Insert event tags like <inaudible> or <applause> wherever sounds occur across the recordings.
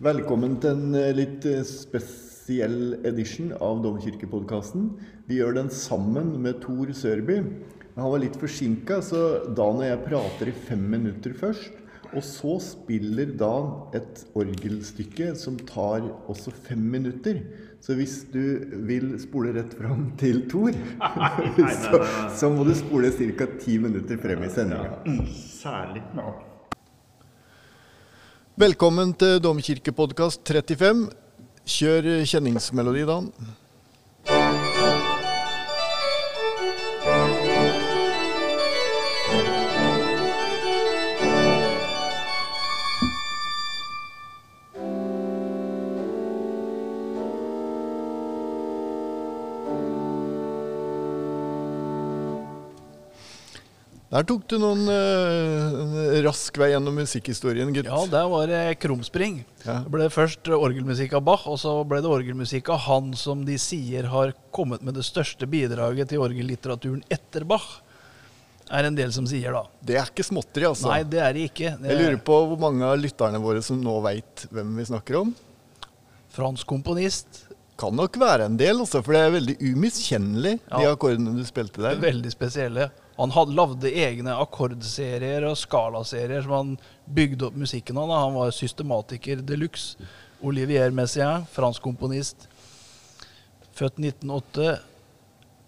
Velkommen til en eh, litt eh, spesiell edition av Domkirkepodkasten. Vi gjør den sammen med Tor Sørby. Han var litt forsinka, så Dan og jeg prater i fem minutter først. Og så spiller Dan et orgelstykke som tar også fem minutter. Så hvis du vil spole rett fram til Tor, <laughs> <laughs> så, så må du spole ca. ti minutter frem i sendinga. Særlig. Velkommen til Domkirkepodkast 35. Kjør kjenningsmelodi, Dan. Der tok du noen uh, rask vei gjennom musikkhistorien, gutt. Ja, der var det krumspring. Ja. Det ble først orgelmusikk av Bach, og så ble det orgelmusikk av han som de sier har kommet med det største bidraget til orgellitteraturen etter Bach. Er en del som sier, da. Det er ikke småtteri, altså. Nei, det er det ikke. Det Jeg lurer på hvor mange av lytterne våre som nå veit hvem vi snakker om. Fransk komponist. Kan nok være en del, altså, for det er veldig umiskjennelig, de akkordene du spilte der. Veldig spesielle. Han hadde lagde egne akkordserier og skalaserier som han bygde opp musikken av. Han var systematiker de luxe. Olivier Messiaen, fransk komponist. Født 1908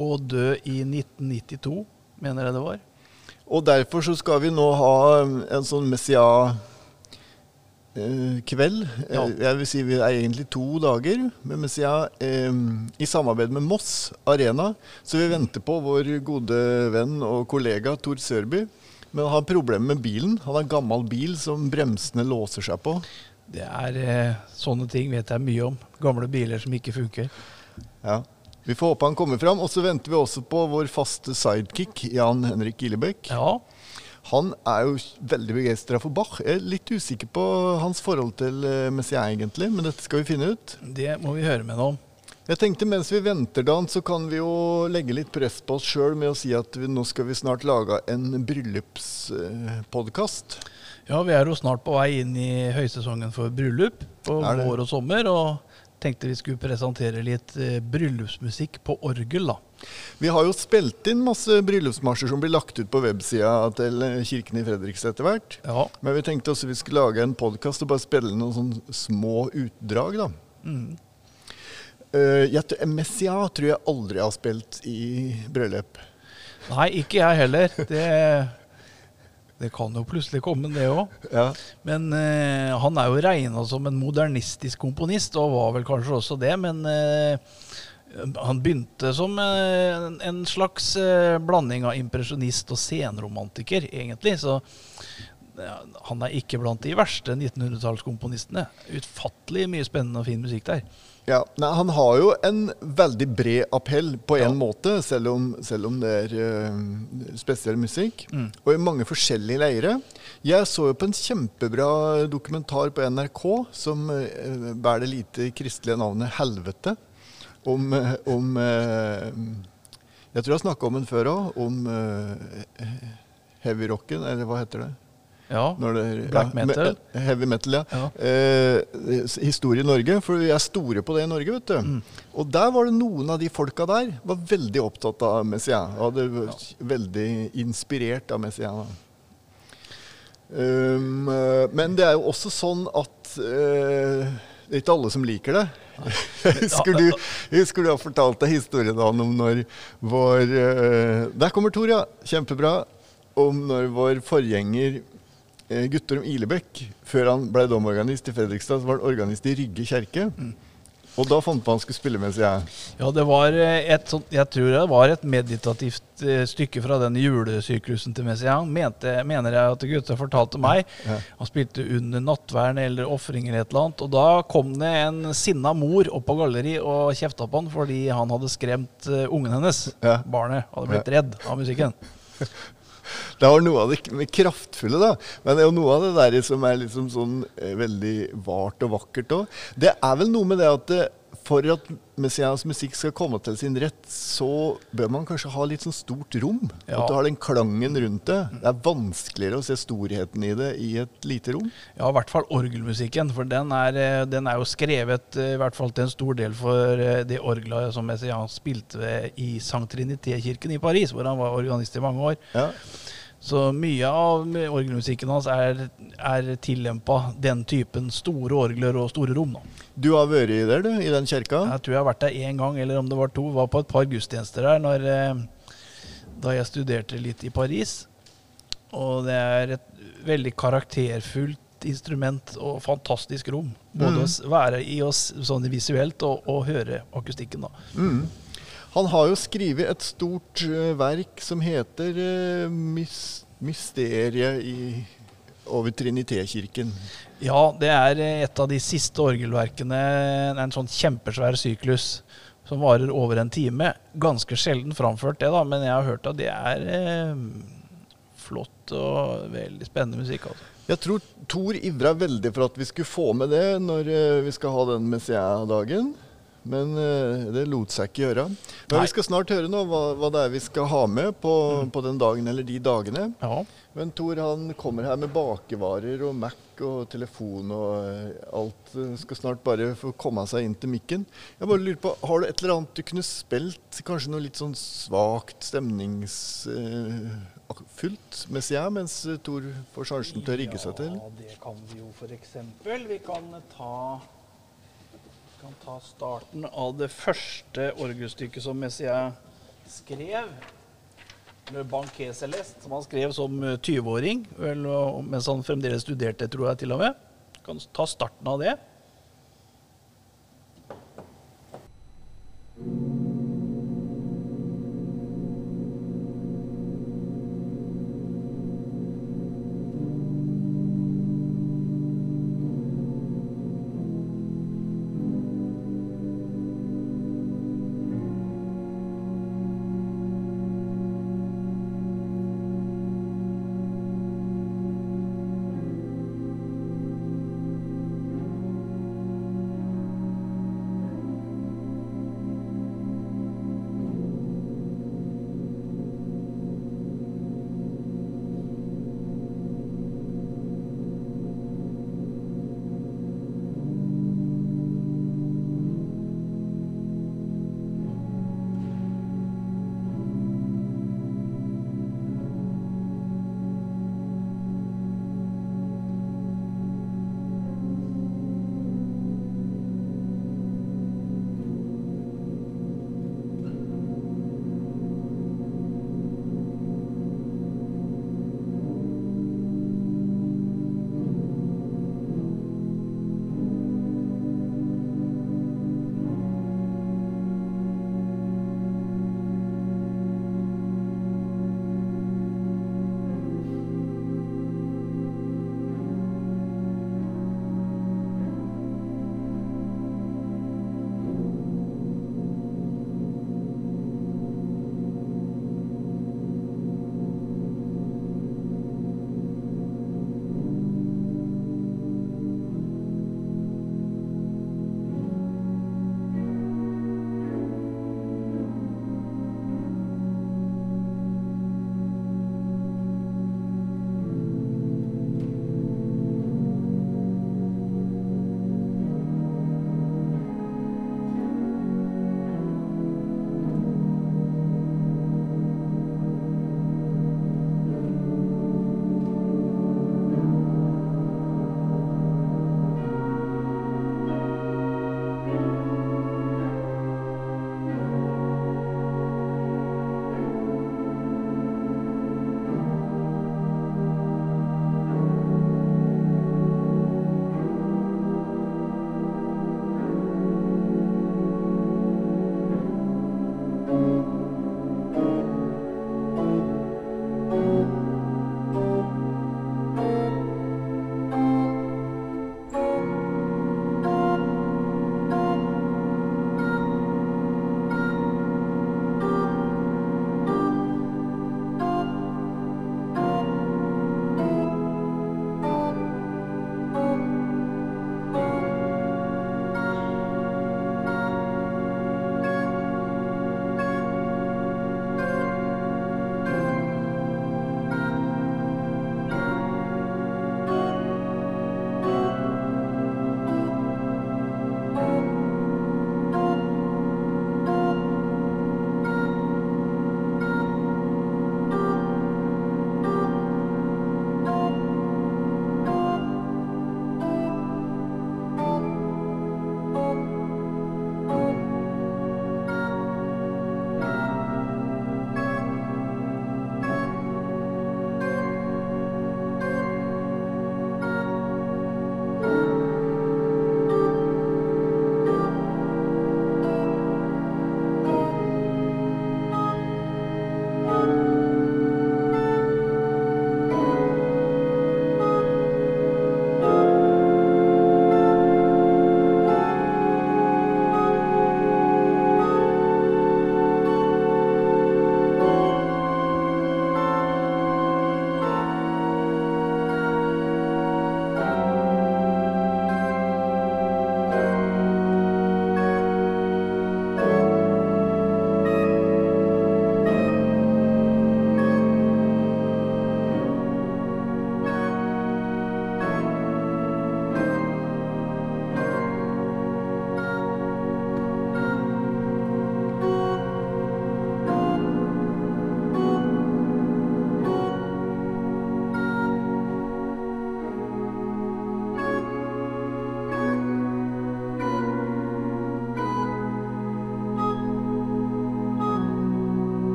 og død i 1992, mener jeg det var. Og derfor så skal vi nå ha en sånn Messia-kveld. Ja. Jeg vil si vi er egentlig to dager Men mens jeg eh, i samarbeid med Moss Arena. Så vi venter på vår gode venn og kollega Tor Sørby. Men han har problemer med bilen. Han har en gammel bil som bremsene låser seg på. Det er eh, Sånne ting vet jeg mye om. Gamle biler som ikke funker. Ja. Vi får håpe han kommer fram. Og så venter vi også på vår faste sidekick, Jan Henrik Gillebekk. Ja, Han er jo veldig begeistra for Bach. Jeg er litt usikker på hans forhold til eh, Messiaen egentlig, men dette skal vi finne ut. det må vi høre med nå. om. Jeg tenkte mens vi venter, Dan, så kan vi jo legge litt press på oss sjøl med å si at vi, nå skal vi snart lage en bryllupspodkast. Ja, vi er jo snart på vei inn i høysesongen for bryllup på vår og sommer. Og tenkte vi skulle presentere litt eh, bryllupsmusikk på orgel, da. Vi har jo spilt inn masse bryllupsmarsjer som blir lagt ut på websida til eh, kirken i Fredrikstad etter hvert. Ja. Men vi tenkte også vi skulle lage en podkast og bare spille noen sånne små utdrag, da. Mm. Uh, jeg, Messia tror jeg aldri har spilt i bryllup. Nei, ikke jeg heller. Det, det kan jo plutselig komme, det òg. Ja. Men eh, han er jo regna som en modernistisk komponist, og var vel kanskje også det. Men eh, han begynte som eh, en, slags eh, blanding av impresjonist og senromantiker, egentlig. Så han er ikke blant de verste 1900-tallskomponistene. Utfattelig mye spennende og fin musikk der. Ja, nei, Han har jo en veldig bred appell på en Ja. måte, selv om, selv om det er uh, spesiell musikk. Mm. Og i mange forskjellige leire. Jeg så jo på en kjempebra dokumentar på NRK som uh, bærer det lite kristelige navnet 'Helvete'. Om, om eh, Jeg tror jeg har snakka om den før òg. Om heavy heavyrocken, eller hva heter det? Ja, det Black Black metal? me- heavy metal, ja. Ja. Eh, historie i Norge, for vi er store på det i Norge, vet du. Mm. Og der var det noen av de folka der var veldig opptatt av Messiaen. Og hadde ja. veldig inspirert av Messiaen. Um, eh, men det er jo også sånn at uh, det er ikke alle som liker det. <laughs> husker, du, husker du har fortalt deg historien Dan, om når vår uh, Der kommer Tor, ja. Kjempebra. Om når vår forgjenger eh, Guttorm Ilebekk, før han ble domorganist i Fredrikstad, så var han organist i Rygge kjerke. Og da fant man han skulle spille med seg. Ja, det var eh, et sånt, jeg tror det var et meditativt eh, stykke fra den julesyklusen til Messiaen, mente, mener jeg at gutta fortalte meg. Ja. Han spilte under nattvern eller ofring eller et eller annet. Og da kom det en sinna mor opp på galleri og kjefta på han fordi han hadde skremt eh, ungen hennes. Ja. Barnet hadde blitt redd av musikken. <laughs> Det var noe av det kraftfulle, da. Men det er jo noe av det der som er liksom sånn eh, veldig vart og vakkert òg. Det er vel noe med det at eh, for at Messias musikk skal komme til sin rett, så bør man kanskje ha litt sånn stort rom. Ja. At du har den klangen rundt det. Det er vanskeligere å se storheten i det i et lite rom. Ja, i hvert fall orgelmusikken. For den er, eh, den er jo skrevet eh, i hvert fall til en stor del for eh, det orgelet som Messiaen spilte ved i Sankt Trinité-kirken i Paris, hvor han var organist i mange år. Ja. Så mye av orgelmusikken hans er, er tillempa den typen store orgler og store rom. Da. Du har vært der, du, i den kjerka? Jeg tror jeg har vært der én gang, eller om det var to. Var på et par gudstjenester der når, eh, da jeg studerte litt i Paris. Og det er et veldig karakterfullt instrument og fantastisk rom. Både Mm. å være i oss sånn visuelt og, og høre akustikken. da. Mm. Han har jo skrevet et stort eh, verk som heter eh, Mys Mysteriet i, over Trinité-kirken. Ja, det er eh, et av de siste orgelverkene. En sånn kjempesvær syklus som varer over en time. Ganske sjelden framført, det, da, men jeg har hørt at det er eh, flott og veldig spennende musikk. altså. Jeg tror Thor ivra veldig for at vi skulle få med det når vi skal ha den Messia-dagen. Men eh, det lot seg ikke gjøre. Men Nei. vi skal snart høre nå hva, hva det er vi skal ha med på, på den dagen eller de dagene. Ja. Men Thor han kommer her med bakevarer og Mac og telefon og eh, alt. eh, Skal snart bare få komme seg inn til mikken. Jeg bare lurer på, Har du et eller annet du kunne spilt? Kanskje noe litt sånn svakt, stemningsfullt Messia, mens eh, Thor får sjansen til å rigge seg til? Ja, det kan vi jo for eksempel. Vi kan ta, kan ta starten av det første orgelstykket som Messia skrev. Le Banquet Celeste, som han skrev som eh, 20-åring, mens han fremdeles studerte, tror jeg til og med. Kan ta starten av det.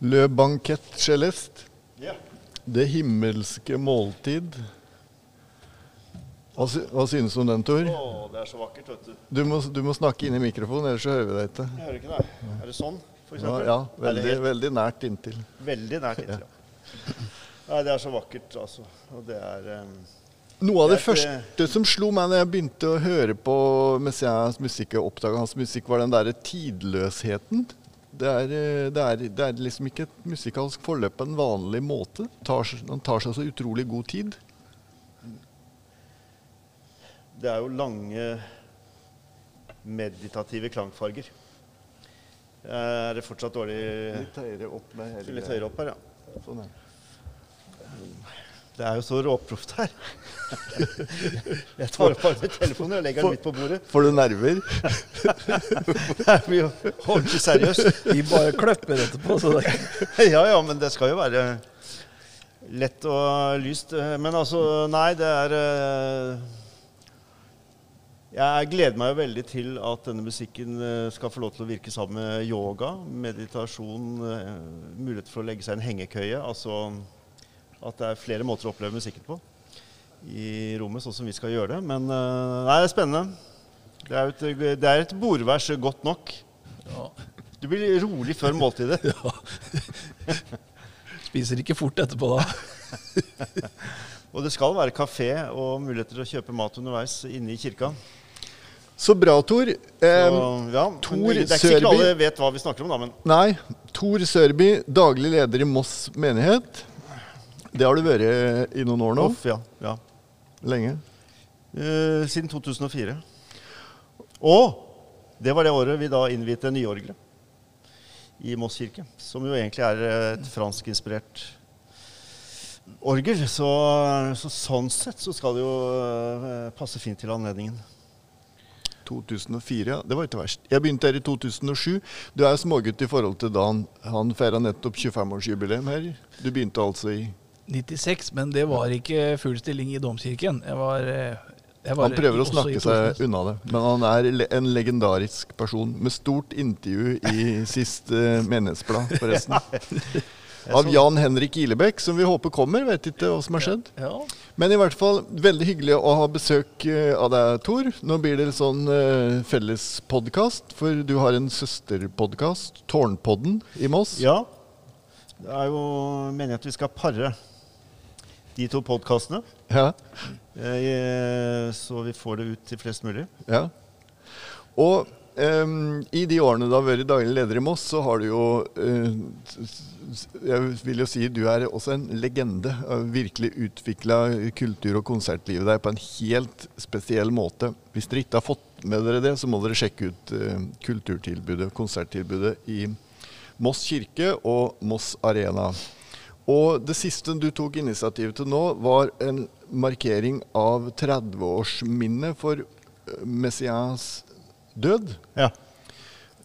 Le banquet celeste. Ja. Det himmelske måltid. Hva, hva synes du om den, Tor? Oh, det er så vakkert, vet du. Du må, du må snakke inn i mikrofonen, ellers så hører vi deg ikke. Jeg hører ikke deg. Er det sånn, for Ja, ja veldig, helt- veldig nært inntil. veldig nært <laughs> inntil, ja. Nei, det er så vakkert, altså. Og det er um, Noe av det det første som slo meg når jeg begynte å høre på Messias musikk og oppdaga hans musikk, var den derre tidløsheten. Det er, eh, det, er, det er liksom ikke et musikalsk forløp på en vanlig måte. Tar, han tar seg så utrolig god tid. Det er jo lange meditative klangfarger. Er det fortsatt dårlig Litt høyere opp med hele Litt høyere opp her, ja. Sånn, ja. Det er jo så råproft her. <laughs> Jeg tar opp med telefonen og legger den midt på bordet. Får du nerver? Det er mye ordentlig seriøst. Vi bare klipper etterpå. Så det, <laughs> Ja ja, men det skal jo være lett og lyst. Men altså, nei, det er eh, Jeg gleder meg jo veldig til at denne musikken eh, skal få lov til å virke sammen med yoga, meditasjon, eh, mulighet for å legge seg i en hengekøye. Altså at det er flere måter å oppleve musikken på i rommet, sånn som vi skal gjøre det. Men eh, nei, det er spennende. Det er, et, det er et bordvers godt nok. ja. Du blir rolig før måltidet. <laughs> Spiser ikke fort etterpå da. <laughs> Og det skal være kafé og muligheter til å kjøpe mat underveis inne i kirka. Så bra, Tor. Eh, ja, Tor det er ikke sikkert alle vet hva vi snakker om, da, men nei, Tor Sørby, daglig leder i Moss menighet. Det har du vært i noen år nå? Off, ja, ja. Lenge? Uh, siden 2004. Og det var det året vi da innviet nyorgelet i Moss kirke. Som jo egentlig er et franskinspirert orgel. Så, så sånn sett så skal det jo eh, passe fint til anledningen. 2004, ja. Det var ikke verst. Jeg begynte her i 2007. Du er smågutt i forhold til da han, han feira nettopp 25-årsjubileum her. Du begynte altså i 96, men det var ikke full stilling i domkirken. Jeg var, eh, jeg var Han prøver å snakke seg unna det. Men han er en legendarisk person med stort intervju i <laughs> siste menighetsblad, forresten. Av Jan Henrik Ilebekk, som vi håper kommer. Vet ikke hva som har skjedd. Ja, Men i hvert fall veldig hyggelig å ha besøk eh, av deg, Tor. Nå blir det sånn uh, fellespodkast, for du har en søsterpodkast, Tårnpodden, i Moss. Ja. Det er jo meningen at vi skal pare de to podkastene. Ja. Eh, så vi får det ut til flest mulig. ja. Og um, i de årene du har vært daglig leder i Moss, så har du jo eh, s- Jeg vil jo si du er også en legende. Har virkelig utvikla kultur- og konsertlivet der på en helt spesiell måte. Hvis dere ikke har fått med dere det, så må dere sjekke ut uh, kulturtilbudet, konserttilbudet i Moss kirke og Moss Arena. Og det siste du tok initiativ til nå, var en markering av 30-årsminnet for eh, Messias død. Ja.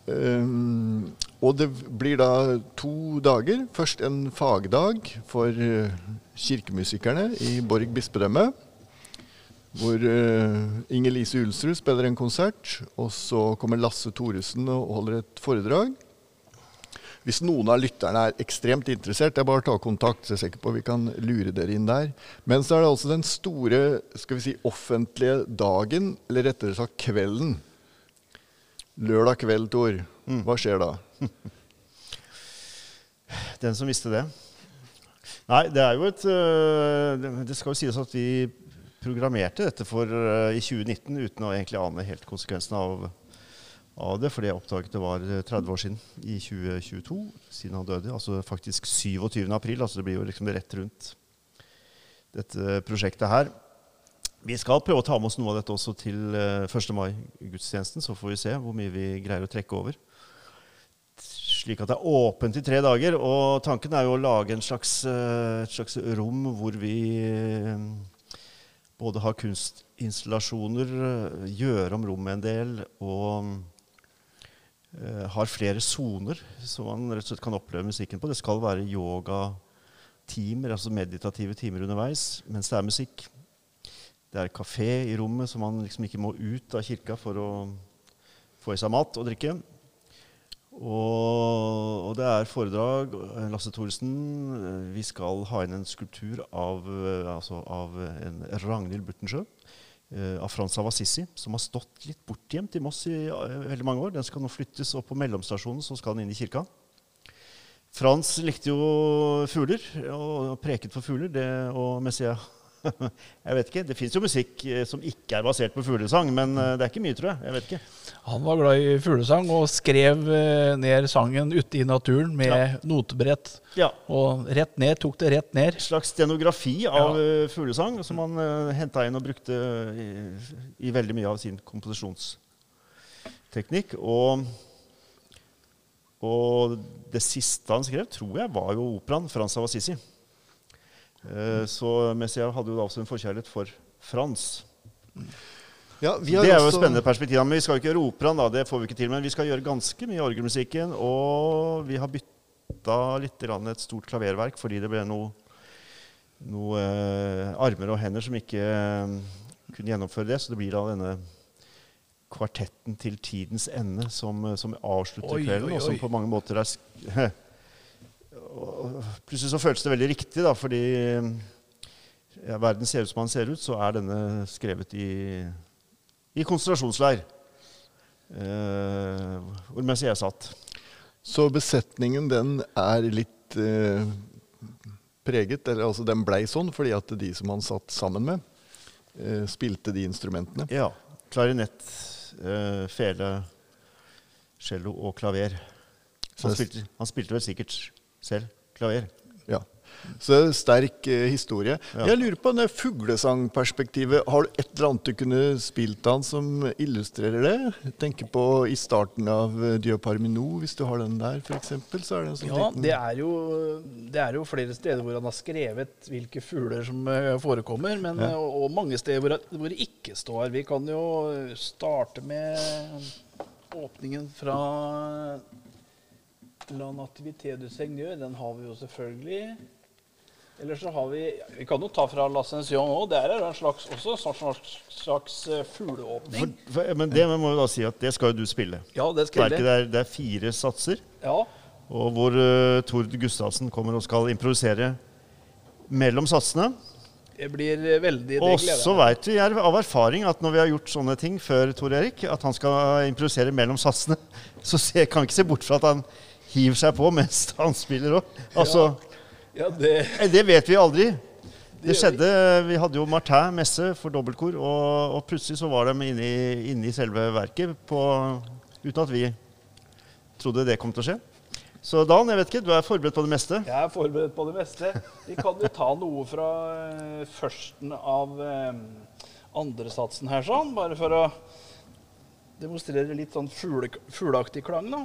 Um, og det blir da to dager. Først en fagdag for eh, kirkemusikerne i Borg bispedømme. Hvor uh, Inger Lise Ulsrud spiller en konsert. Og så kommer Lasse Thoresen og holder et foredrag. Hvis noen av lytterne er ekstremt interessert, det er bare å ta kontakt. så jeg er sikker på vi kan lure dere inn der. Men så er det altså den store skal vi si, offentlige dagen, eller rettere sagt kvelden. Lørdag kveld, Tor. Hva skjer da? <laughs> Den som visste det. Nei, det er jo et øh, det- skal jo sies at vi programmerte dette for øh, i 2019 uten å egentlig ane helt konsekvensene av, av det. Fordi jeg oppdaget det var øh, 30 år siden, i 2022, siden han døde. Altså faktisk 27. april. Altså det blir jo liksom rett rundt dette prosjektet her. Vi skal prøve å ta med oss noe av dette også til øh, 1. mai-gudstjenesten. Så får vi se hvor mye vi greier å trekke over slik at det er åpent i tre dager. Og tanken er jo å lage en slags, eh, et slags rom hvor vi eh, både har kunstinstallasjoner, eh, gjøre om rommet en del, og eh, har flere soner som man rett og slett kan oppleve musikken på. Det skal være yogatimer, altså meditative timer underveis mens det er musikk. Det er kafé i rommet, så man liksom ikke må ut av kirka for å få i seg mat og drikke. Og, og det er foredrag. Lasse Thoresen. Vi skal ha inn en skulptur av, eh, altså av en Ragnhild Buttensjø. Eh, Av Frans av Assisi, som har stått litt bortgjemt i Moss i eh, veldig mange år. Den skal nå flyttes opp på mellomstasjonen, så skal den inn i kirka. Frans likte jo fugler, og preket for fugler. Det, og mens jeg <laughs> Jeg vet ikke. Det fins jo musikk eh, som ikke er basert på fuglesang, men eh, det er ikke mye, tror jeg. Jeg vet ikke. Han var glad i fuglesang og skrev eh, ned sangen ute i naturen med Ja. notebrett. Ja, Og rett ned, tok det rett ned. En slags stenografi av Ja. fuglesang som han uh, henta inn og brukte i, i veldig mye av sin komposisjonsteknikk. Og, og det siste han skrev, tror jeg var jo operaen 'Frans av Assisi'. Eh, så mens hadde jo da også en forkjærlighet for Frans. Ja, vi Det er jo et også- spennende perspektiv. Men vi skal jo ikke gjøre operaen, da. Det får vi ikke til. Men vi skal gjøre ganske mye orgelmusikken. Og vi har bytta litt et stort klaververk fordi det ble noe, noe eh, armer og hender som ikke eh, kunne gjennomføre det. Så det blir da denne kvartetten til tidens ende som, som avslutter Oi, kvelden, oi, og som på mange måter er <laughs> Plutselig så føles det veldig riktig, da, fordi ja, verden ser ut som den ser ut, så er denne skrevet i, i konsentrasjonsleir. Eh, hvor mens jeg satt. Så besetningen den er litt eh, preget, eller altså den blei sånn fordi at de som han satt sammen med, eh, spilte de instrumentene. Ja. Klarinett, eh, fele, cello og klaver. Så Han spilte, han spilte vel sikkert selv klaver. Ja. Så det er sterk eh, historie. Ja. Jeg lurer på det fuglesangperspektivet. Har du et eller annet du kunne spilt av som illustrerer det? Jeg tenker på i starten av eh, Dioparmino, hvis du har den der f.eks. Så er det en sånn Ja, liten det er, jo, det er jo flere steder hvor han har skrevet hvilke fugler som eh, forekommer, men, Ja. eh, og, og mange steder hvor, hvor det ikke står. Vi kan jo starte med åpningen fra La Nativité du Seigneur. Den har vi jo selvfølgelig. Eller så har vi Vi kan jo ta fra L'Ascension òg. Der er det en slags, også en slags, slags eh, fugleåpning. For, for, men det må jo da si at det skal jo du spille. ja, det skal jeg. det er, det er fire satser, Ja, og hvor uh, Tord Gustavsen kommer og skal improvisere mellom satsene. det blir eh, veldig det Og så veit vi av erfaring at når vi har gjort sånne ting før, Tor Erik, at han skal improvisere mellom satsene, <laughs> så se, kan vi ikke se bort fra at han hiver seg på mens han spiller òg. Altså, Ja, det eh, det vet vi aldri. Det Det skjedde, Vi hadde jo Martin messe for dobbeltkor, og, og plutselig så var de inne i, inne i selve verket på, uten at vi trodde det kom til å skje. Så Dan, jeg vet ikke, du er forberedt på det meste? Jeg er forberedt på det meste. Vi kan jo ta noe fra eh, førsten av eh, andresatsen her, sånn, bare for å demonstrere litt sånn fugle, fugleaktig klang, da.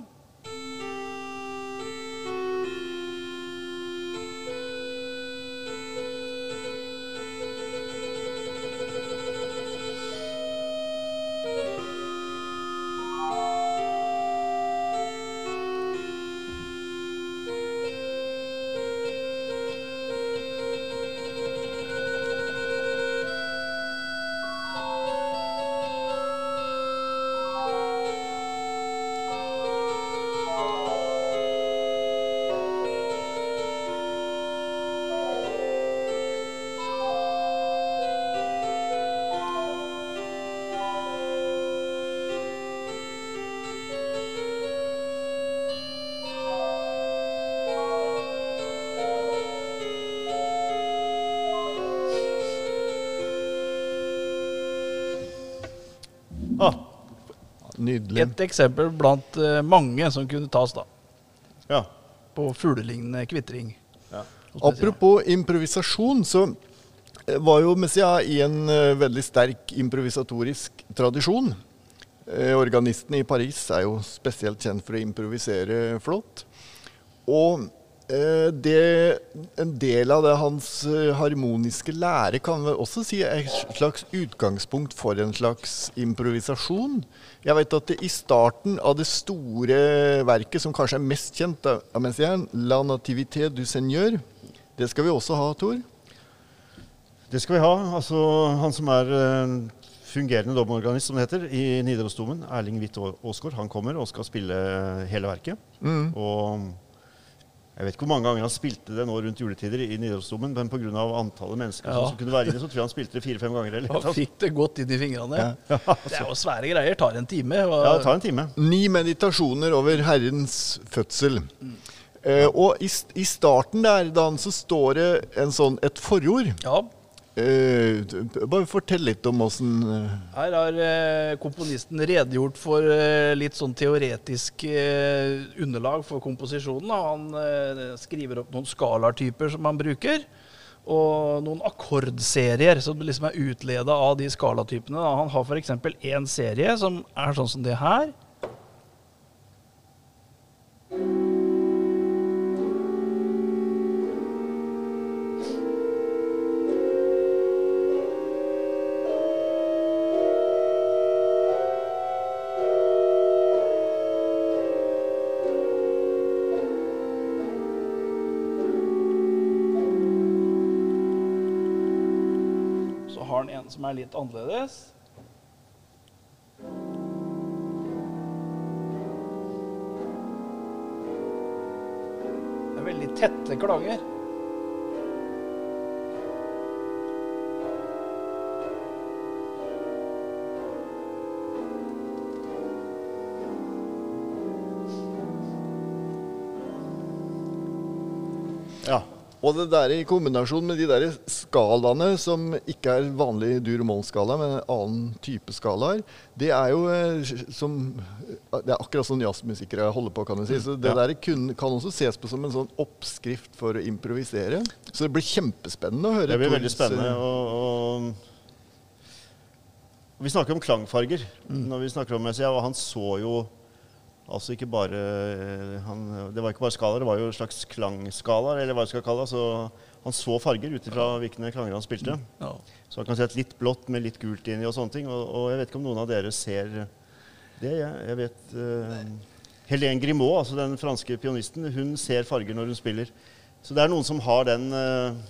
Ah, Nydelig. Et eksempel blant eh, mange som kunne tas da, ja. på fuglelignende kvitring. Ja. Apropos improvisasjon, så eh, var jo Messia i en eh, veldig sterk improvisatorisk tradisjon. Eh, Organistene i Paris er jo spesielt kjent for å improvisere flott. Og det, en del av det hans eh, harmoniske lære kan vel også si er et slags utgangspunkt for en slags improvisasjon. Jeg vet at det, i starten av det store verket, som kanskje er mest kjent av Messiaen, 'La nativité du Seigneur', det skal vi også ha, Tor. Det skal vi ha. Altså, han som er eh, fungerende domorganist, som det heter, i Nidarosdomen, Erling Hvitt Aa- Aasgaard, han kommer og skal spille hele verket. Mm. Og jeg vet ikke hvor mange ganger han spilte det nå rundt juletider i Nidarosdomen, men pga. antallet mennesker Ja. som kunne være inne, så tror jeg han spilte det fire-fem ganger. Eller? Han fikk det godt inn i fingrene. Ja. <laughs> Det er jo svære greier. Tar en time. Og, Ja, det tar en time. Ni meditasjoner over Herrens fødsel. Eh, og i, i starten der, Dan, så står det en sånn, et forord. ja, D- bare fortell litt om åssen uh... Her har uh, komponisten redegjort for litt sånn teoretisk underlag for komposisjonen. Han skriver opp noen skalatyper som han bruker, og noen akkordserier som liksom er utleda av de skalatypene. Da. Han har f.eks. én serie som er sånn som det her. Er litt annerledes. Det er veldig tette klanger. Og det der i kombinasjon med de der skalaene som ikke er vanlig dur-moll-skala, men en annen type skalaer, det er jo eh, som Det er akkurat sånn jazzmusikere holder på, kan du si. Så det Ja. der kun, kan også ses på som en sånn oppskrift for å improvisere. Så det blir kjempespennende å høre. Det blir veldig spennende. eh, Og, og, og vi snakker om klangfarger Mm. når vi snakker om Messia, og han så jo altså ikke bare eh, han, Det var ikke bare skalaer, det var jo en slags klangskalaer, eller hva jeg skal kalle det. Så han så farger ut ifra hvilke klanger han spilte. Ja. Så han kan si at litt blått med litt gult inni og sånne ting. Og, og jeg vet ikke om noen av dere ser det. Jeg, jeg vet uh, Helene Grimaud, altså den franske pianisten, hun ser farger når hun spiller. Så det er noen som har den uh,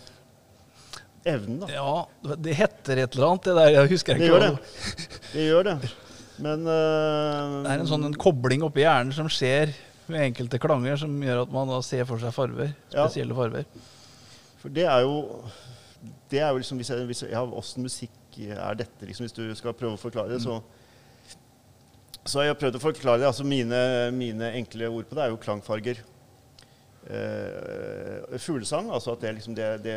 evnen, da. ja, det heter et eller annet, det der. Jeg husker ikke. Det gjør det. Det gjør det. Men uh, Det er en sånn en kobling oppi hjernen som skjer med enkelte klanger, som gjør at man da ser for seg farver. Ja. Spesielle farver. For det er jo Det er jo liksom hvis jeg, hvis jeg, ja, Åssen musikk er dette, liksom, hvis du skal prøve å forklare det, så Så har jeg prøvd å forklare det. altså Mine, mine enkle ord på det er jo klangfarger. Uh, fuglesang, altså at det liksom det, det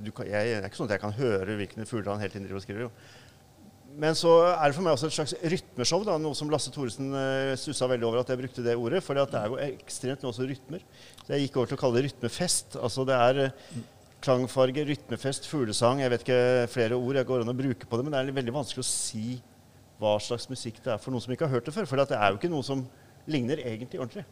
du jeg, Det er ikke sånn at jeg kan høre hvilken fugler han hele tiden driver og skriver. Jo. Men så er det for meg også et slags rytmeshow, da, noe som Lasse Thoresen uh, stussa veldig over at jeg brukte det ordet. For det er jo ekstremt mye også rytmer. Så jeg gikk over til å kalle det rytmefest. Altså det er eh, klangfarge, rytmefest, fuglesang. Jeg vet ikke flere ord jeg går an å bruke på det, men det er veldig vanskelig å si hva slags musikk det er for noen som ikke har hørt det før. For det er jo ikke noe som ligner egentlig ordentlig.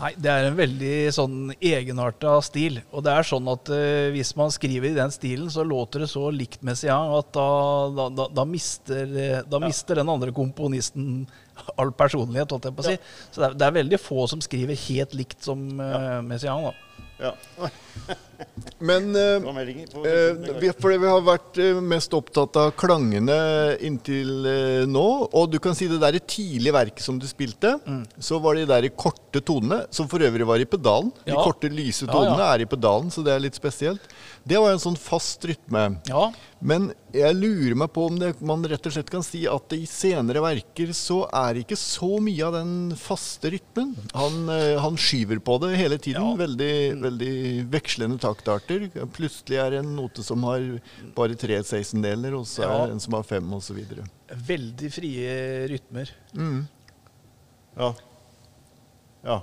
Nei, det er en veldig sånn egenarta stil. Og det er sånn at uh, hvis man skriver i den stilen, så låter det så likt Messiaen at da, da, da, mister, da ja. mister den andre komponisten <laughs> all personlighet, holdt jeg på å si. Så det er, det er veldig få som skriver helt likt som uh, Messiaen. Da. Ja. Men eh, Eh, vi, fordi vi har vært eh, mest opptatt av klangene inntil eh, nå. Og du kan si det der i tidlige verket som du spilte, Mm. så var de der i korte tonene, som for øvrig var i pedalen. De korte, lyse tonene ja. er i pedalen, så det er litt spesielt. Det var en sånn fast rytme. Ja, Men jeg lurer meg på om det, man rett og slett kan si at i senere verker så er det ikke så mye av den faste rytmen. Han, eh, han skyver på det hele tiden. Ja. Veldig, veldig vekslende taktarter. Plutselig er det en note som har bare tre sekstendeler, og så er Ja. det en som har fem, osv. veldig frie rytmer. Mm. Ja. ja.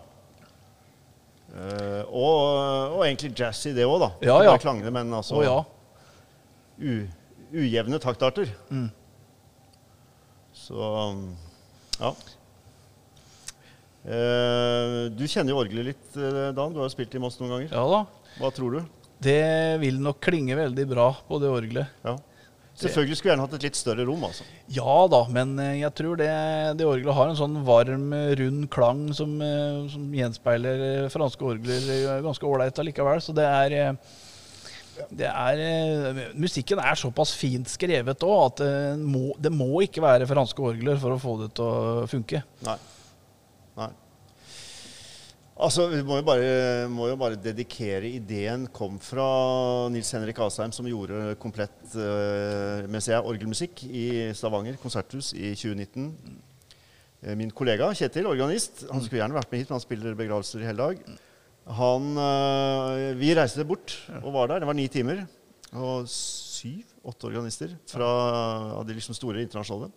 Uh, og, og egentlig jazzy, det òg, da. Ja, Det ja. er klangene, men altså oh, ja. u, ujevne taktarter. Mm. Så ja. Uh, du kjenner jo orgelet litt, eh, Dan. Du har jo spilt i Moss noen ganger. ja da. Hva tror du? Det vil nok klinge veldig bra på det orgelet. Ja. Selvfølgelig skulle vi gjerne hatt et litt større rom, altså. Ja da, men eh, jeg tror det, det orgelet har en sånn varm, eh, rund klang som, eh, som gjenspeiler franske orgler ganske ålreit allikevel. Så det er Det er, musikken er såpass fint skrevet òg at det må, det må ikke være franske orgler for å få det til å funke. Nei. Altså, Vi må jo, bare, må jo bare dedikere Ideen kom fra Nils Henrik Asheim, som gjorde komplett uh, mens jeg orgelmusikk i Stavanger konserthus i 2019. Eh, Min kollega Kjetil, organist, han skulle gjerne vært med hit, men han spiller begravelser i hele dag. Han, uh, vi reiste bort og var der. Det var ni timer. Og syv-åtte organister fra av de liksom store internasjonale.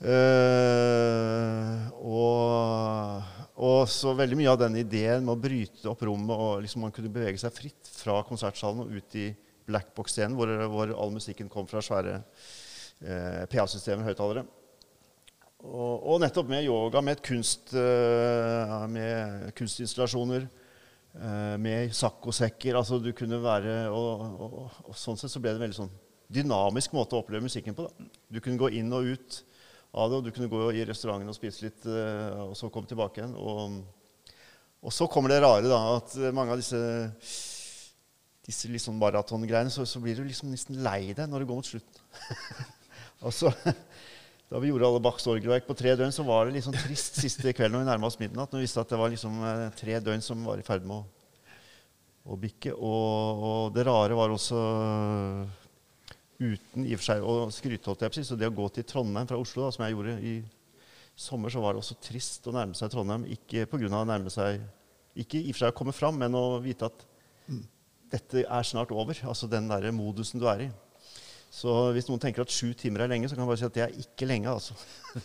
Uh, og, og så veldig mye av den ideen med å bryte opp rommet og liksom man kunne bevege seg fritt fra konsertsalen og ut i blackbox-scenen, hvor, hvor all musikken kom fra svære eh, PA-systemer, høyttalere. Og, og, nettopp med yoga, med, kunst, eh, med kunstinstallasjoner, eh, med saccosekker altså du kunne være, og, og, og, sånn sett så ble det en veldig sånn dynamisk måte å oppleve musikken på. Da. Du kunne gå inn og ut av det. Og du kunne gå i restauranten og spise litt, eh, og så komme tilbake igjen. Og, og så kommer det rare, da, at mange av disse, disse liksom maratongreiene, så, så, blir du liksom nesten lei deg når det går mot slutten. <laughs> og så, da vi gjorde alle Bachs orgelverk på tre døgn, så var det sånn trist siste kvelden når vi nærma oss midnatt. Når vi visste at det var liksom eh, tre døgn som var i ferd med å, å bikke. Og, og, det rare var også uten i og for seg å skryte. Så det å gå til Trondheim fra Oslo, da, som jeg gjorde i sommer, så var det også trist å nærme seg Trondheim. Ikke pga. å nærme seg Ikke i og for seg å komme fram, men å vite at mm. dette er snart over. Altså den derre modusen du er i. Så hvis noen tenker at sju timer er lenge, så kan jeg bare si at det er ikke lenge. altså.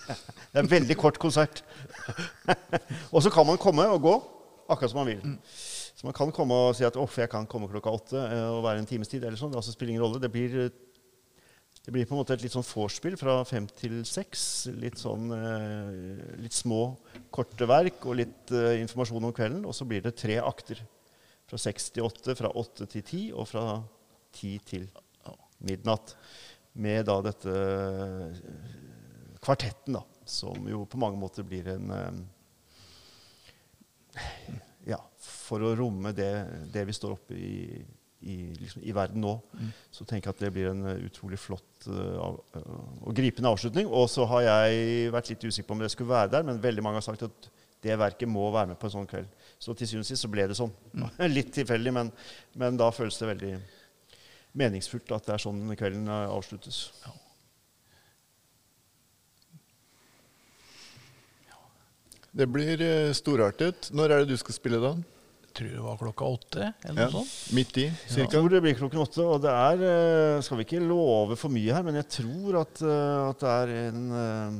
<laughs> Det er en veldig kort konsert. <laughs> og så kan man komme og gå akkurat som man vil. Mm. Så man kan komme og si at 'uff, jeg kan komme klokka åtte eh, og være en times tid. eller sånn. Det altså spiller ingen rolle. Det blir det blir på en måte et litt sånn vorspiel fra fem til seks. Litt sånn eh, litt små, korte verk og litt eh, informasjon om kvelden. Og så blir det tre akter. Fra seks til åtte, fra åtte til ti og fra ti til midnatt. Med da dette eh, kvartetten, da, som jo på mange måter blir en eh, Ja, for å romme det, det vi står oppe i i, liksom, i verden nå. Mm. Så tenker jeg at det blir en uh, utrolig flott uh, og gripende avslutning. Og så har jeg vært litt usikker på om det skulle være der, men veldig mange har sagt at det verket må være med på en sånn kveld. Så til syvende og sist så ble det sånn. Mm. <laughs> litt tilfeldig, men, men, da føles det veldig meningsfullt at det er sånn kvelden avsluttes. Ja. Det blir storartet. Når er det du skal spille, da? Tror det var klokka åtte. eller ja, noe sånt. Midt i, cirka. Jeg tror det blir klokken åtte. Og det er eh, Skal vi ikke love for mye her, men jeg tror at, eh, at det er en eh,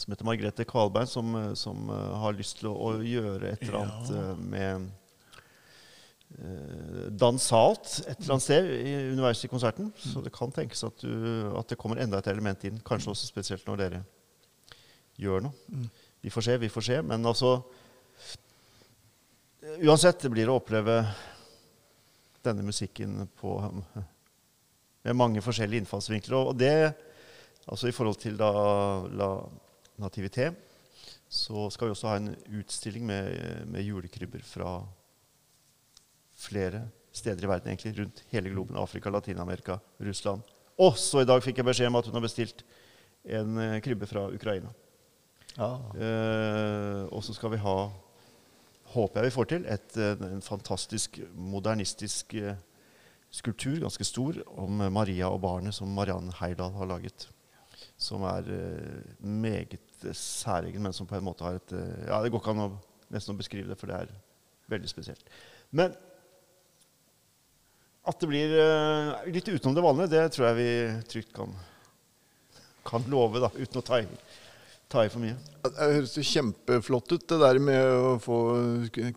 som heter Margrethe Kvalbein, som, som har lyst til å, å gjøre et eller annet ja. med dansalt et eller annet sted underveis i konserten. Mm. Så det kan tenkes at, du, at, det kommer enda et element inn. Kanskje også spesielt når dere gjør noe. Mm. Vi får se, vi får se. Men altså Uansett, det blir å oppleve denne musikken på, med mange forskjellige innfallsvinkler. Og det, altså i forhold til da, la Nativité, så skal vi også ha en utstilling med, med julekrybber fra flere steder i verden, egentlig, rundt hele globen. Afrika, Latin-Amerika, Russland. Også i dag fikk jeg beskjed om at hun har bestilt en eh, krybbe fra Ukraina. Ah. Eh, og så skal vi ha håper jeg vi får til, et, eh, en fantastisk modernistisk eh, skulptur, ganske stor, om Maria og barnet som Mariann Heidal har laget. Som er uh, meget særegen, men som på en måte har et Ja, det går ikke an å nesten å beskrive det, for det er veldig spesielt. Men at det blir litt utenom det vanlige, det tror jeg vi trygt kan, kan love, da, uten å ta ta i for mye. Det høres jo kjempeflott ut, det der med å få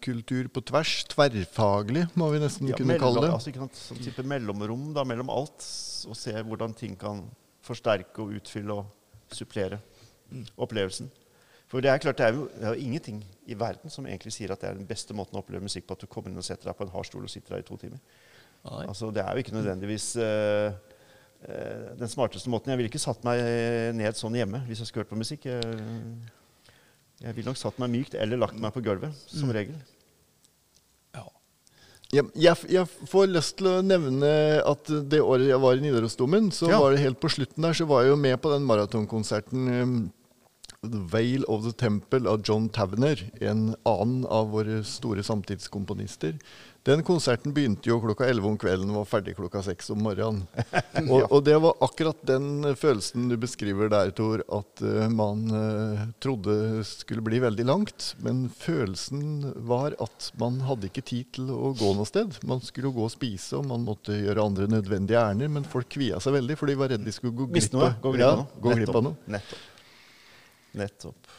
kultur på tvers. Tverrfaglig, må vi nesten ja, kunne kalle det. Altså, ikke sant, Sånn type mellomrom da, mellom alt. Og se hvordan ting kan forsterke og utfylle og supplere mm. opplevelsen. For det er klart, det er, jo, det er, jo, ingenting i verden som egentlig sier at det er den beste måten å oppleve musikk på, at du kommer inn og setter deg på en hardstol og sitter der i to timer. Altså, det er jo ikke nødvendigvis uh, Eh, den smarteste måten. Jeg ville ikke satt meg ned sånn hjemme hvis jeg skulle hørt på musikk. Jeg, jeg ville nok satt meg mykt eller lagt meg på gulvet, som mm. regel. Ja. Jeg, jeg, jeg får lyst til å nevne at det året jeg var i Nidarosdomen, så Ja. var det helt på slutten der, så var jeg jo med på den maratonkonserten um, The Veil of the Temple av John Tavener, en annen av våre store samtidskomponister. Den konserten begynte jo klokka 11 om kvelden og var ferdig klokka 6 om morgenen. <laughs> Og, og det var akkurat den følelsen du beskriver der, Tor, at uh, man uh, trodde skulle bli veldig langt. Men følelsen var at man hadde ikke tid til å gå noe sted. Man skulle gå og spise, og man måtte gjøre andre nødvendige ærender. Men folk kvia seg veldig, for de var redd de skulle gå glipp av noe. gå glipp av noe. Nettopp. Nettopp.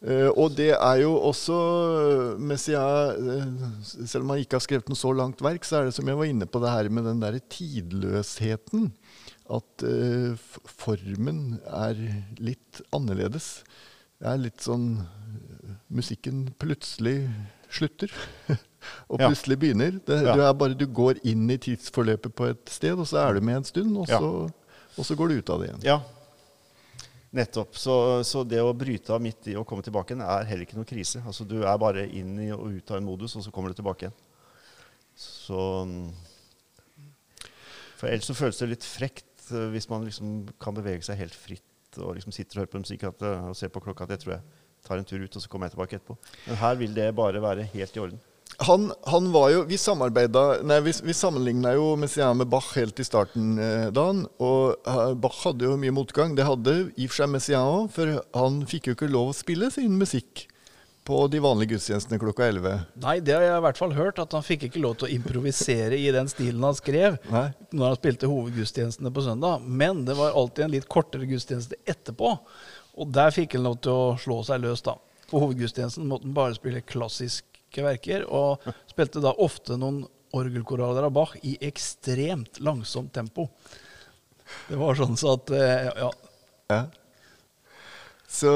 Eh, og det er jo også mens jeg, Selv om han ikke har skrevet noe så langt verk, så er det som jeg var inne på det her med den der tidløsheten. At uh, formen er litt annerledes. Det er litt sånn eh, Musikken plutselig slutter. <laughs> og Ja. plutselig begynner. Det, Ja. du, er bare, du går inn i tidsforløpet på et sted, og så er du med en stund, og Ja. så, og så går du ut av det igjen. Ja. Nettopp. Så, så det å bryte av midt i og komme tilbake igjen er heller ikke noe krise. Altså, du er bare inn i og ut av en modus, og så kommer du tilbake igjen. Så mm, For ellers så føles det litt frekt eh, hvis man liksom kan bevege seg helt fritt og liksom sitter og hører på musikk eh, og ser på klokka. Det tror jeg tar en tur ut, og så kommer jeg tilbake etterpå. Men her vil det bare være helt i orden. Han, han var jo Vi samarbeida Nei, vi, vi sammenligna jo Messiaen med Bach helt i starten, eh, Dan. Og eh, Bach hadde jo mye motgang. Det hadde i og for seg Messiaen òg, for han fikk jo ikke lov å spille sin musikk på de vanlige gudstjenestene klokka 11. Nei, det har jeg i hvert fall hørt, at han fikk ikke lov til å improvisere i den stilen han skrev Nei. når han spilte hovedgudstjenestene på søndag. Men det var alltid en litt kortere gudstjeneste etterpå, og der fikk han lov til å slå seg løs, da. På hovedgudstjenesten måtte han bare spille klassiske verker, og spilte da ofte noen orgelkoraler av Bach i ekstremt langsomt tempo. Det var sånn så at eh, ja, Ja. Så,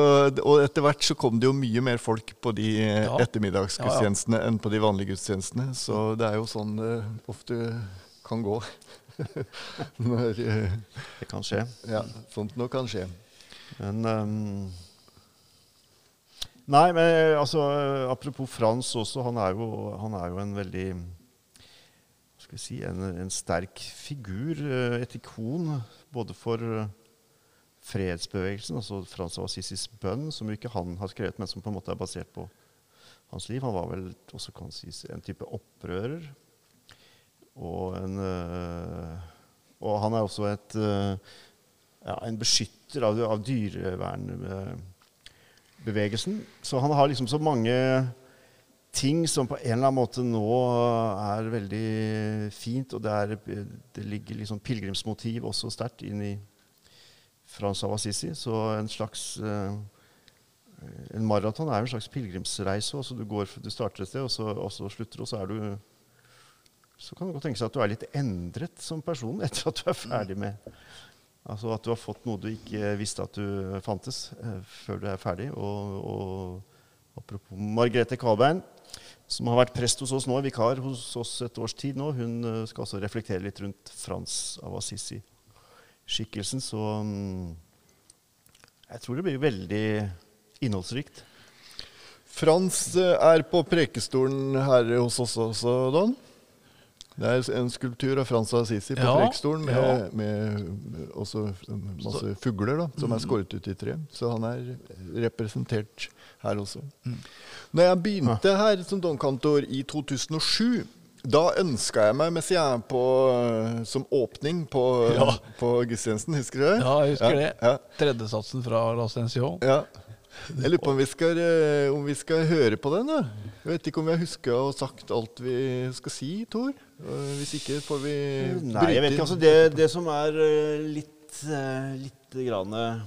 og etter hvert så kom det jo mye mer folk på de eh, Ja. ettermiddagsgudstjenestene enn på de vanlige gudstjenestene. Så det er jo sånn det ofte kan gå. <laughs> Når eh, Det kan skje. ja, sånt noe kan skje. Men ehm, Nei, men eh, altså Apropos Frans også. Han er jo, han er jo en veldig skal si En, en sterk figur. eh, Et ikon både for eh, fredsbevegelsen, altså Frans av Assisis bønn, som ikke han har skrevet, men som på en måte er basert på hans liv. Han var vel også kan sies en type opprører. Og, en, eh, og han er også et eh, ja, en beskytter av, av dyrevernbevegelsen. Så han har liksom så mange ting som på en eller annen måte nå er veldig fint. Og det, er, det ligger liksom pilegrimsmotiv også sterkt inn i Frans av Assisi. Så en slags eh, En maraton er jo en slags pilegrimsreise. også. Du, du starter et sted, og så, og så slutter du, og så er du så kan det godt tenke seg at du er litt endret som person etter at du er ferdig med Altså at du har fått noe du ikke visste at du fantes, eh, før du er ferdig. Og, og apropos Margrethe Kalbein, som har vært prest hos oss nå, vikar hos oss et års tid nå, hun eh, skal også reflektere litt rundt Frans av Assisi-skikkelsen. Så mm, jeg tror det blir veldig innholdsrikt. Frans eh, er på prekestolen her hos oss også, Don. Det er en skulptur av Frans Assisi på Ja, prekestolen med, ja. med også masse fugler da, som er skåret ut i tre. Så han er representert her også. Mm. Når jeg begynte her som domkantor i 2007 da ønska jeg meg Messiaen på, som åpning på, Ja. på gudstjenesten. Husker du det? ja jeg husker det. Ja. Tredjesatsen fra L'Ascension. Ja. Jeg lurer på om vi, skal, eh, om vi skal høre på den. da. Jeg vet ikke om vi har huska og sagt alt vi skal si, Tor. Hvis ikke får vi Nei, jeg vet ikke. Altså det, det som er eh, litt, eh, litt grann eh,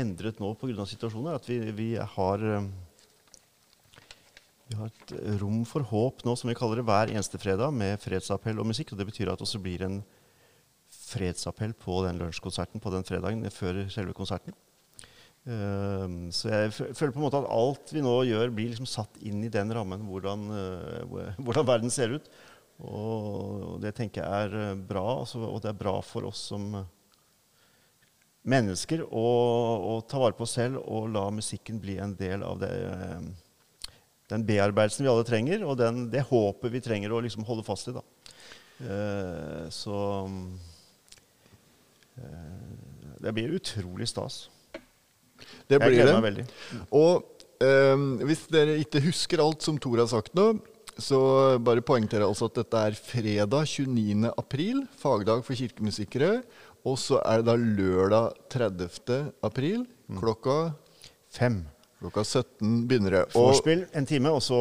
endret nå pga. situasjonen, er at vi, vi har vi har et rom for håp nå, som vi kaller det, hver eneste fredag med fredsappell og musikk. og Det betyr at det også blir en fredsappell på den lunsjkonserten på den fredagen før selve konserten. Uh, så jeg føler på en måte at alt vi nå gjør, blir liksom satt inn i den rammen, hvordan, uh, <laughs> hvordan verden ser ut. Og det tenker jeg er eh, bra, altså, og det er bra for oss som eh, mennesker å, å ta vare på oss selv og la musikken bli en del av det, eh, den bearbeidelsen vi alle trenger, og den, det håpet vi trenger å liksom holde fast i. Da. Eh, så eh, det blir utrolig stas. Det blir det. Og eh, hvis dere ikke husker alt som Tor har sagt nå, så bare poengterer jeg altså at dette er fredag 29. april, fagdag for kirkemusikere. Og så er det da lørdag 30. april klokka, Fem. klokka 17 begynner det. Vorspiel en time, og så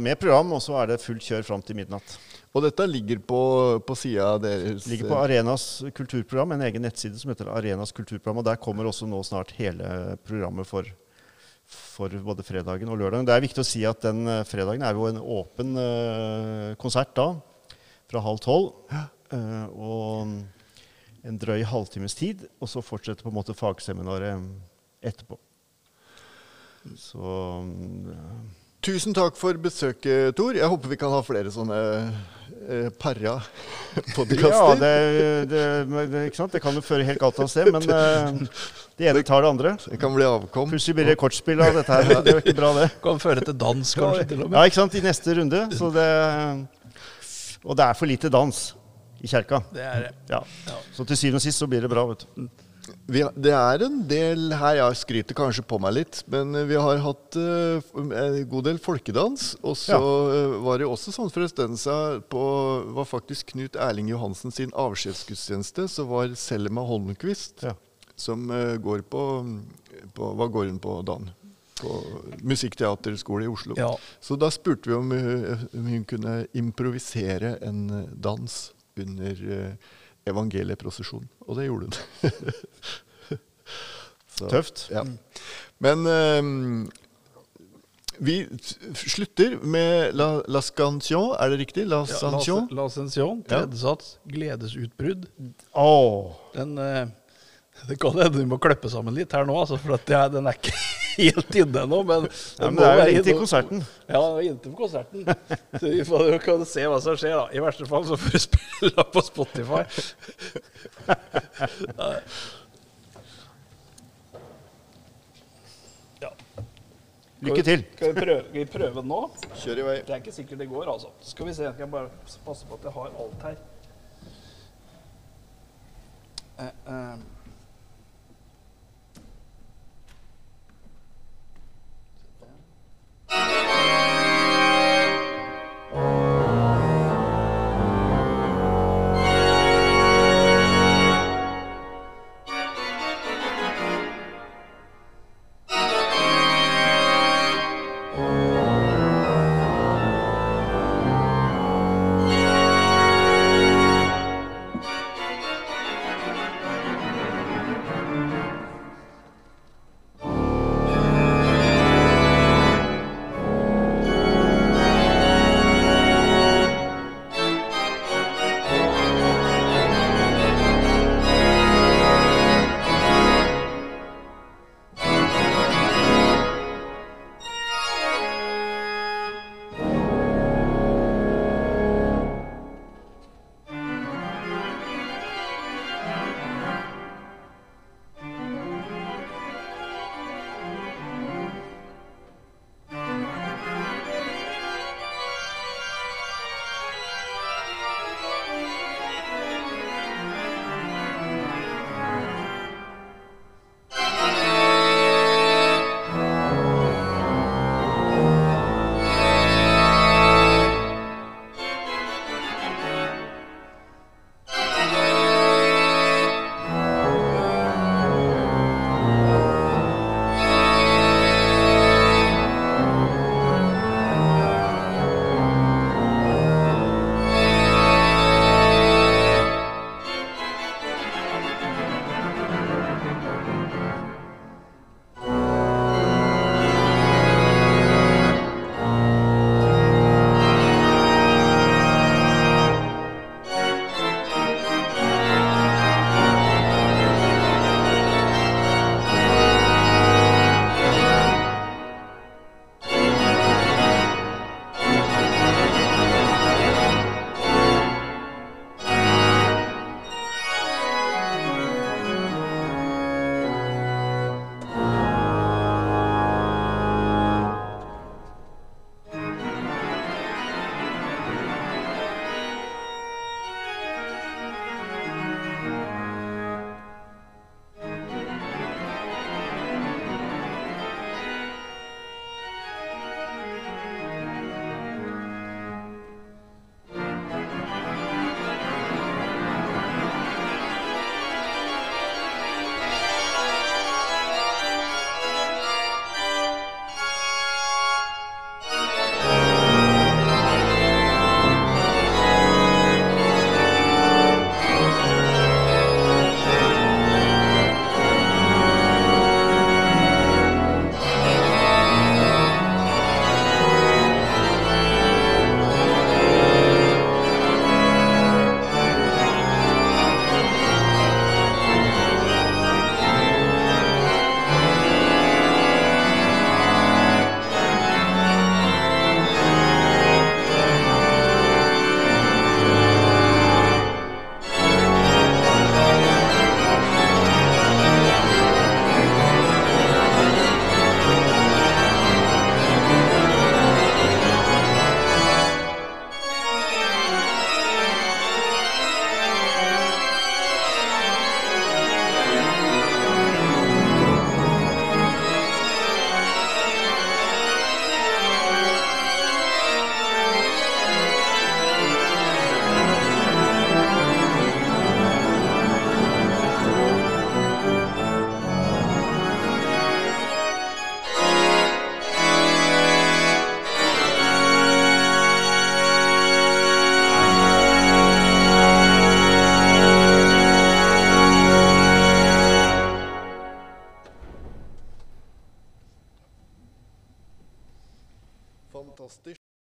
med program, og så er det fullt kjør fram til midnatt. og dette ligger på, på sida deres Ligger på Arenas kulturprogram, en egen nettside som heter Arenas kulturprogram. Og der kommer også nå snart hele programmet for, for både fredagen og lørdagen. Det er viktig å si at den eh, fredagen er jo en åpen eh, konsert da, fra halv tolv. Eh, og en drøy halvtimes tid, og så fortsetter på en måte fagseminaret etterpå. Så mm, Tusen takk for besøket, Tor. Jeg håper vi kan ha flere sånne eh, <laughs> podkaster. Ja, det, det, det, ikke sant? det kan jo føre helt galt av sted, men eh, det ene tar det andre. det kan bli avkom. Plutselig blir det kortspill av dette her. Det er jo ikke bra, det. Kan føre til dans, kanskje, til og med. Ja, ikke sant? I neste runde. Så det, og det er for lite dans i kjerka. Det er det. Ja. Så til syvende og sist så blir det bra, vet du. Vi, det er en del her Jeg skryter kanskje på meg litt, men vi har hatt uh, en god del folkedans. Og så eh, var det også sånn for en stund siden på var faktisk Knut Erling Johansen sin avskjedsgudstjeneste, så var Selma Holmquist, Ja. som uh, går på, på Hva går hun på, Dan? På Musikkteaterskole i Oslo. Ja. Så da spurte vi om, eh, om hun kunne improvisere en eh, dans under eh, evangelieprosesjon. Og det gjorde hun. <laughs> Så, Tøft. Ja. Men um, vi slutter med La, la Scansion, er det riktig? La Ja, Scansion? La Ascension, tredje sats, gledesutbrudd. Oh. Den, eh, det kan hende vi må klippe sammen litt her nå, altså, for at det, den er ikke <laughs> helt inne ennå. Men, ja, men det er jo inntil konserten. Ja, inntil konserten. Så vi får jo kan se hva som skjer, da. I verste fall så får du <laughs> spille på Spotify. <laughs> Ja. Lykke til. Skal vi prøve, vi prøve nå? Kjør i vei. Det er ikke sikkert det går, altså. Skal vi se. Jeg kan bare passe på at jeg har alt her. Eh, eh.